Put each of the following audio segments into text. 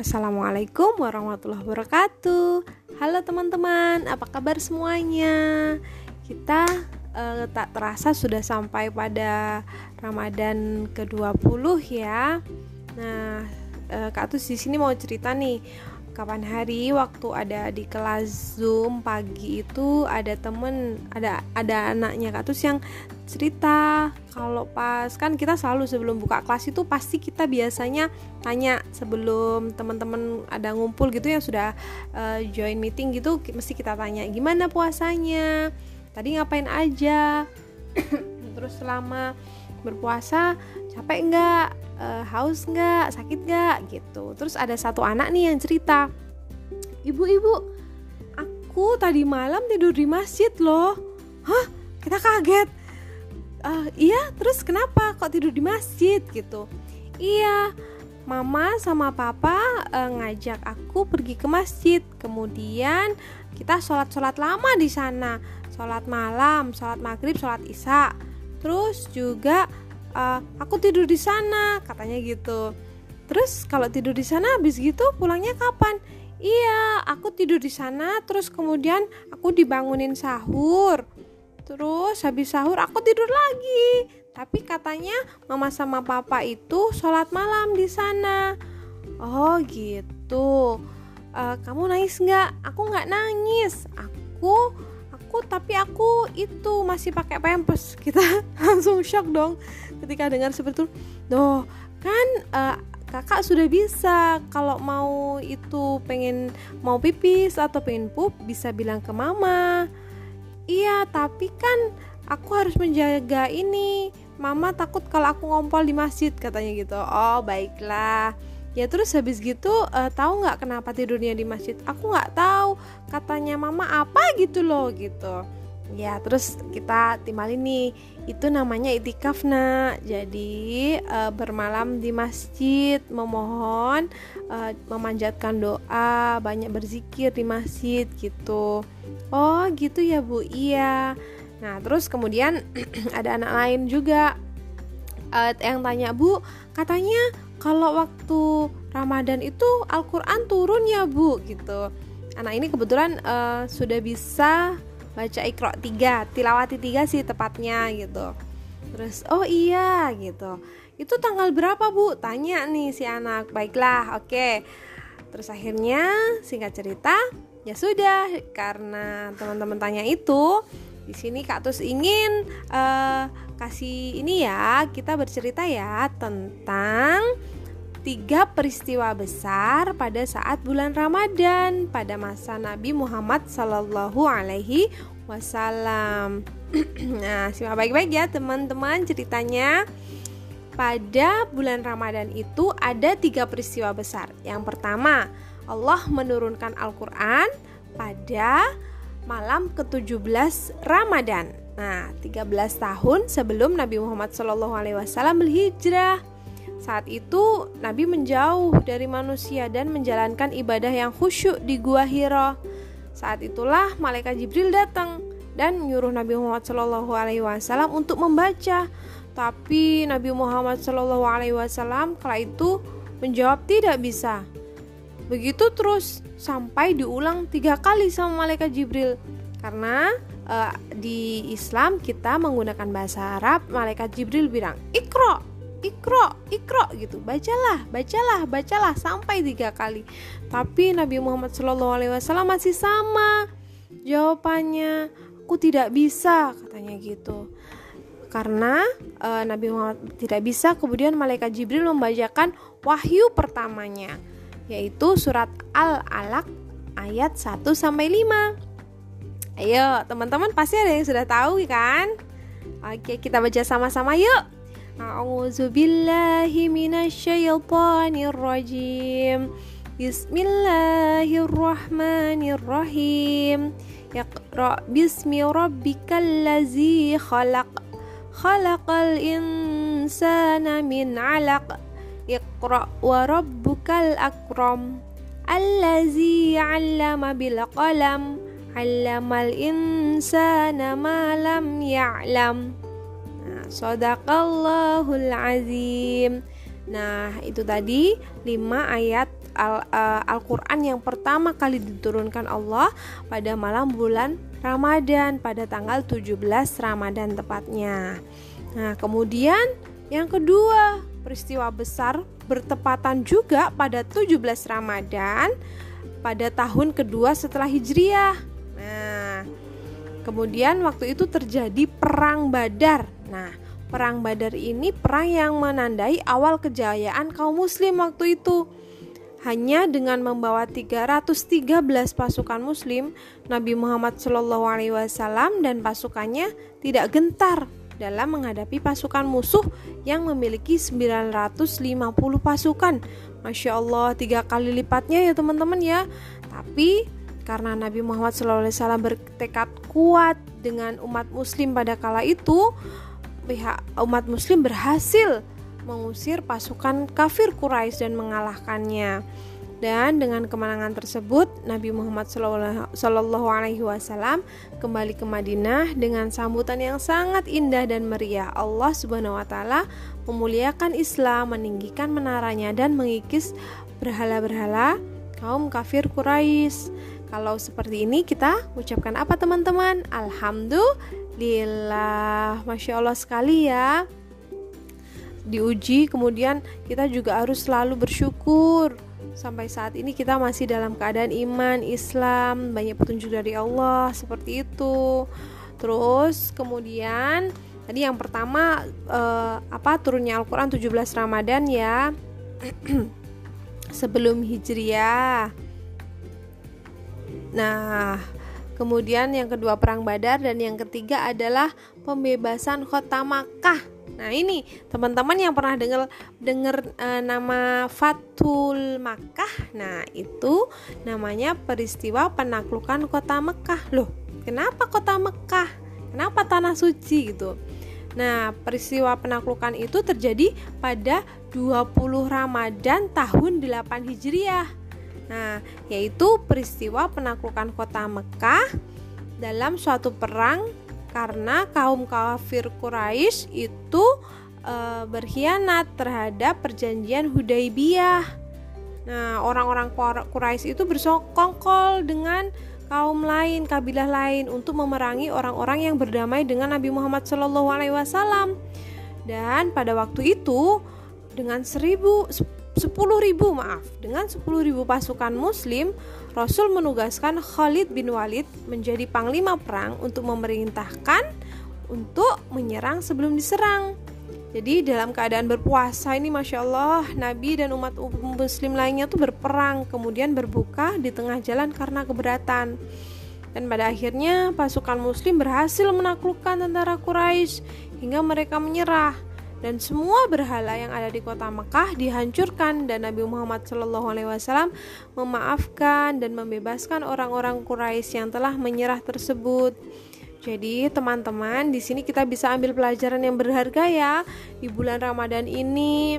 Assalamualaikum warahmatullahi wabarakatuh. Halo teman-teman, apa kabar semuanya? Kita uh, tak terasa sudah sampai pada Ramadan ke-20 ya. Nah, uh, Kak Tus sini mau cerita nih kapan hari waktu ada di kelas Zoom pagi itu ada temen ada ada anaknya Kak Tus yang cerita kalau pas kan kita selalu sebelum buka kelas itu pasti kita biasanya tanya sebelum teman-teman ada ngumpul gitu yang sudah uh, join meeting gitu mesti kita tanya gimana puasanya? Tadi ngapain aja? Terus selama berpuasa capek nggak uh, haus nggak sakit nggak gitu. Terus ada satu anak nih yang cerita ibu-ibu aku tadi malam tidur di masjid loh. Hah? Kita kaget. Uh, iya terus kenapa kok tidur di masjid? Gitu. Iya mama sama papa uh, ngajak aku pergi ke masjid. Kemudian kita sholat sholat lama di sana. Sholat malam sholat maghrib sholat isya. Terus juga uh, aku tidur di sana katanya gitu terus kalau tidur di sana habis gitu pulangnya kapan iya aku tidur di sana terus kemudian aku dibangunin sahur Terus habis sahur aku tidur lagi. Tapi katanya mama sama papa itu sholat malam di sana. Oh gitu. Uh, kamu nangis nggak? Aku nggak nangis. Aku aku tapi aku itu masih pakai pampers. Kita langsung shock dong ketika dengar seperti itu. Doh kan uh, kakak sudah bisa kalau mau itu pengen mau pipis atau pengen pup bisa bilang ke mama Iya, tapi kan aku harus menjaga ini. Mama takut kalau aku ngompol di masjid katanya gitu. Oh, baiklah. Ya terus habis gitu uh, tahu nggak kenapa tidurnya di masjid? Aku nggak tahu. Katanya mama apa gitu loh gitu. Ya terus kita timbal ini itu namanya itikaf nak. Jadi uh, bermalam di masjid memohon, uh, memanjatkan doa, banyak berzikir di masjid gitu. Oh gitu ya bu, iya. Nah terus kemudian ada anak lain juga uh, yang tanya bu, katanya kalau waktu Ramadan itu Al-Quran turun ya bu gitu. Anak ini kebetulan uh, sudah bisa baca Iqra 3, tilawati 3 sih tepatnya gitu. Terus oh iya gitu. Itu tanggal berapa bu? Tanya nih si anak. Baiklah, oke. Okay. Terus akhirnya singkat cerita ya sudah karena teman-teman tanya itu di sini Kak Tus ingin uh, kasih ini ya kita bercerita ya tentang tiga peristiwa besar pada saat bulan Ramadan pada masa Nabi Muhammad Sallallahu Alaihi Wasallam. nah, simak baik-baik ya teman-teman ceritanya. Pada bulan Ramadan itu ada tiga peristiwa besar. Yang pertama, Allah menurunkan Al-Quran pada malam ke-17 Ramadan. Nah, 13 tahun sebelum Nabi Muhammad SAW berhijrah. Saat itu Nabi menjauh dari manusia dan menjalankan ibadah yang khusyuk di Gua Hira. Saat itulah malaikat Jibril datang dan menyuruh Nabi Muhammad SAW untuk membaca. Tapi Nabi Muhammad SAW kala itu menjawab tidak bisa. Begitu terus sampai diulang tiga kali sama malaikat Jibril. Karena uh, di Islam kita menggunakan bahasa Arab, malaikat Jibril bilang ikro, ikro, ikro gitu, bacalah, bacalah, bacalah sampai tiga kali. Tapi Nabi Muhammad SAW masih sama jawabannya. Aku tidak bisa katanya gitu karena uh, Nabi Muhammad tidak bisa kemudian malaikat Jibril membacakan wahyu pertamanya yaitu surat Al-Alaq ayat 1 sampai 5. Ayo, teman-teman pasti ada yang sudah tahu kan? Oke, kita baca sama-sama yuk. A'udzu billahi minasyaitonir rajim. Bismillahirrahmanirrahim. Iqra bismi rabbikal ladzi khalaq. Khalaqal insana min 'alaq. Iqra wa rabbukal akram Allazi 'allama bil qalam 'allamal insana ma lam ya'lam Nah, sadaqallahul azim Nah, itu tadi 5 ayat Al, uh, Al-Qur'an yang pertama kali diturunkan Allah pada malam bulan Ramadan pada tanggal 17 Ramadan tepatnya. Nah, kemudian yang kedua, peristiwa besar bertepatan juga pada 17 Ramadan pada tahun kedua setelah Hijriah. Kemudian waktu itu terjadi perang Badar. Nah, perang Badar ini perang yang menandai awal kejayaan kaum muslim waktu itu. Hanya dengan membawa 313 pasukan muslim, Nabi Muhammad SAW dan pasukannya tidak gentar dalam menghadapi pasukan musuh yang memiliki 950 pasukan. Masya Allah, tiga kali lipatnya ya teman-teman ya. Tapi karena Nabi Muhammad SAW bertekad kuat dengan umat Muslim pada kala itu, pihak umat Muslim berhasil mengusir pasukan kafir Quraisy dan mengalahkannya. Dan dengan kemenangan tersebut, Nabi Muhammad Wasallam kembali ke Madinah dengan sambutan yang sangat indah dan meriah. Allah Subhanahu Wa Taala memuliakan Islam, meninggikan menaranya dan mengikis berhala-berhala kaum kafir Quraisy. Kalau seperti ini kita ucapkan apa teman-teman? Alhamdulillah, masya Allah sekali ya. Diuji, kemudian kita juga harus selalu bersyukur. Sampai saat ini kita masih dalam keadaan iman Islam banyak petunjuk dari Allah seperti itu. Terus kemudian tadi yang pertama eh, apa turunnya Al-Quran 17 Ramadan ya. Sebelum Hijriah nah kemudian yang kedua perang Badar dan yang ketiga adalah pembebasan kota Makkah Nah ini teman-teman yang pernah dengar e, nama Fatul Makkah, nah itu namanya peristiwa penaklukan kota Mekah loh. Kenapa kota Mekah? Kenapa tanah suci gitu? Nah, peristiwa penaklukan itu terjadi pada 20 Ramadan tahun 8 Hijriah. Nah, yaitu peristiwa penaklukan kota Mekah dalam suatu perang karena kaum kafir Quraisy itu e, berkhianat terhadap perjanjian Hudaibiyah. Nah, orang-orang Quraisy itu bersokongkol dengan kaum lain, kabilah lain untuk memerangi orang-orang yang berdamai dengan Nabi Muhammad SAW. Dan pada waktu itu dengan seribu 10.000 maaf, dengan 10.000 pasukan muslim, Rasul menugaskan Khalid bin Walid menjadi panglima perang untuk memerintahkan untuk menyerang sebelum diserang. Jadi dalam keadaan berpuasa ini Masya Allah Nabi dan umat muslim lainnya tuh berperang Kemudian berbuka di tengah jalan karena keberatan. Dan pada akhirnya pasukan muslim berhasil menaklukkan tentara Quraisy Hingga mereka menyerah dan semua berhala yang ada di kota Mekah dihancurkan. Dan Nabi Muhammad SAW memaafkan dan membebaskan orang-orang Quraisy yang telah menyerah tersebut. Jadi teman-teman di sini kita bisa ambil pelajaran yang berharga ya. Di bulan Ramadan ini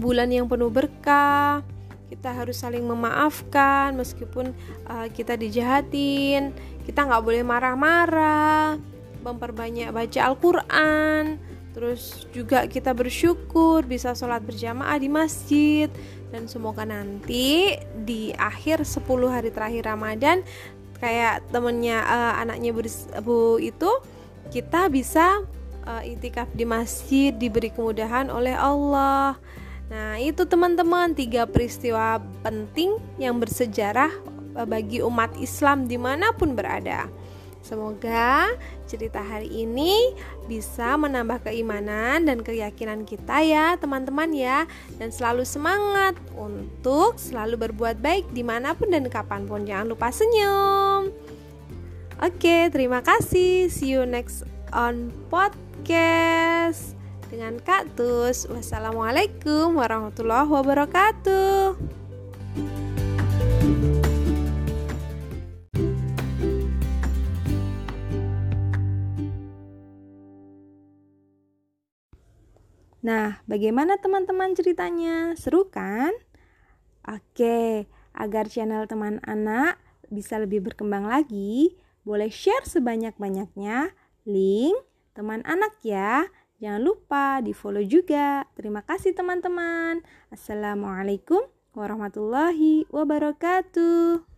bulan yang penuh berkah kita harus saling memaafkan meskipun uh, kita dijahatin. Kita nggak boleh marah-marah memperbanyak baca Al-Quran Terus juga kita bersyukur bisa sholat berjamaah di masjid dan semoga nanti di akhir 10 hari terakhir Ramadan kayak temennya uh, anaknya Bu, itu kita bisa uh, itikaf di masjid diberi kemudahan oleh Allah. Nah, itu teman-teman tiga peristiwa penting yang bersejarah eh, bagi umat Islam di mana pun berada. Semoga cerita hari ini bisa menambah keimanan dan keyakinan kita ya teman-teman ya. Dan selalu semangat untuk selalu berbuat baik di mana pun dan kapan pun. Jangan lupa senyum. Oke terima kasih. See you next on podcast Dengan Kaktus Wassalamualaikum warahmatullahi wabarakatuh Nah, bagaimana teman-teman ceritanya? Seru kan? Oke, agar channel teman anak bisa lebih berkembang lagi, boleh share sebanyak-banyaknya link teman anak ya. Jangan lupa di follow juga. Terima kasih teman-teman. Assalamualaikum warahmatullahi wabarakatuh.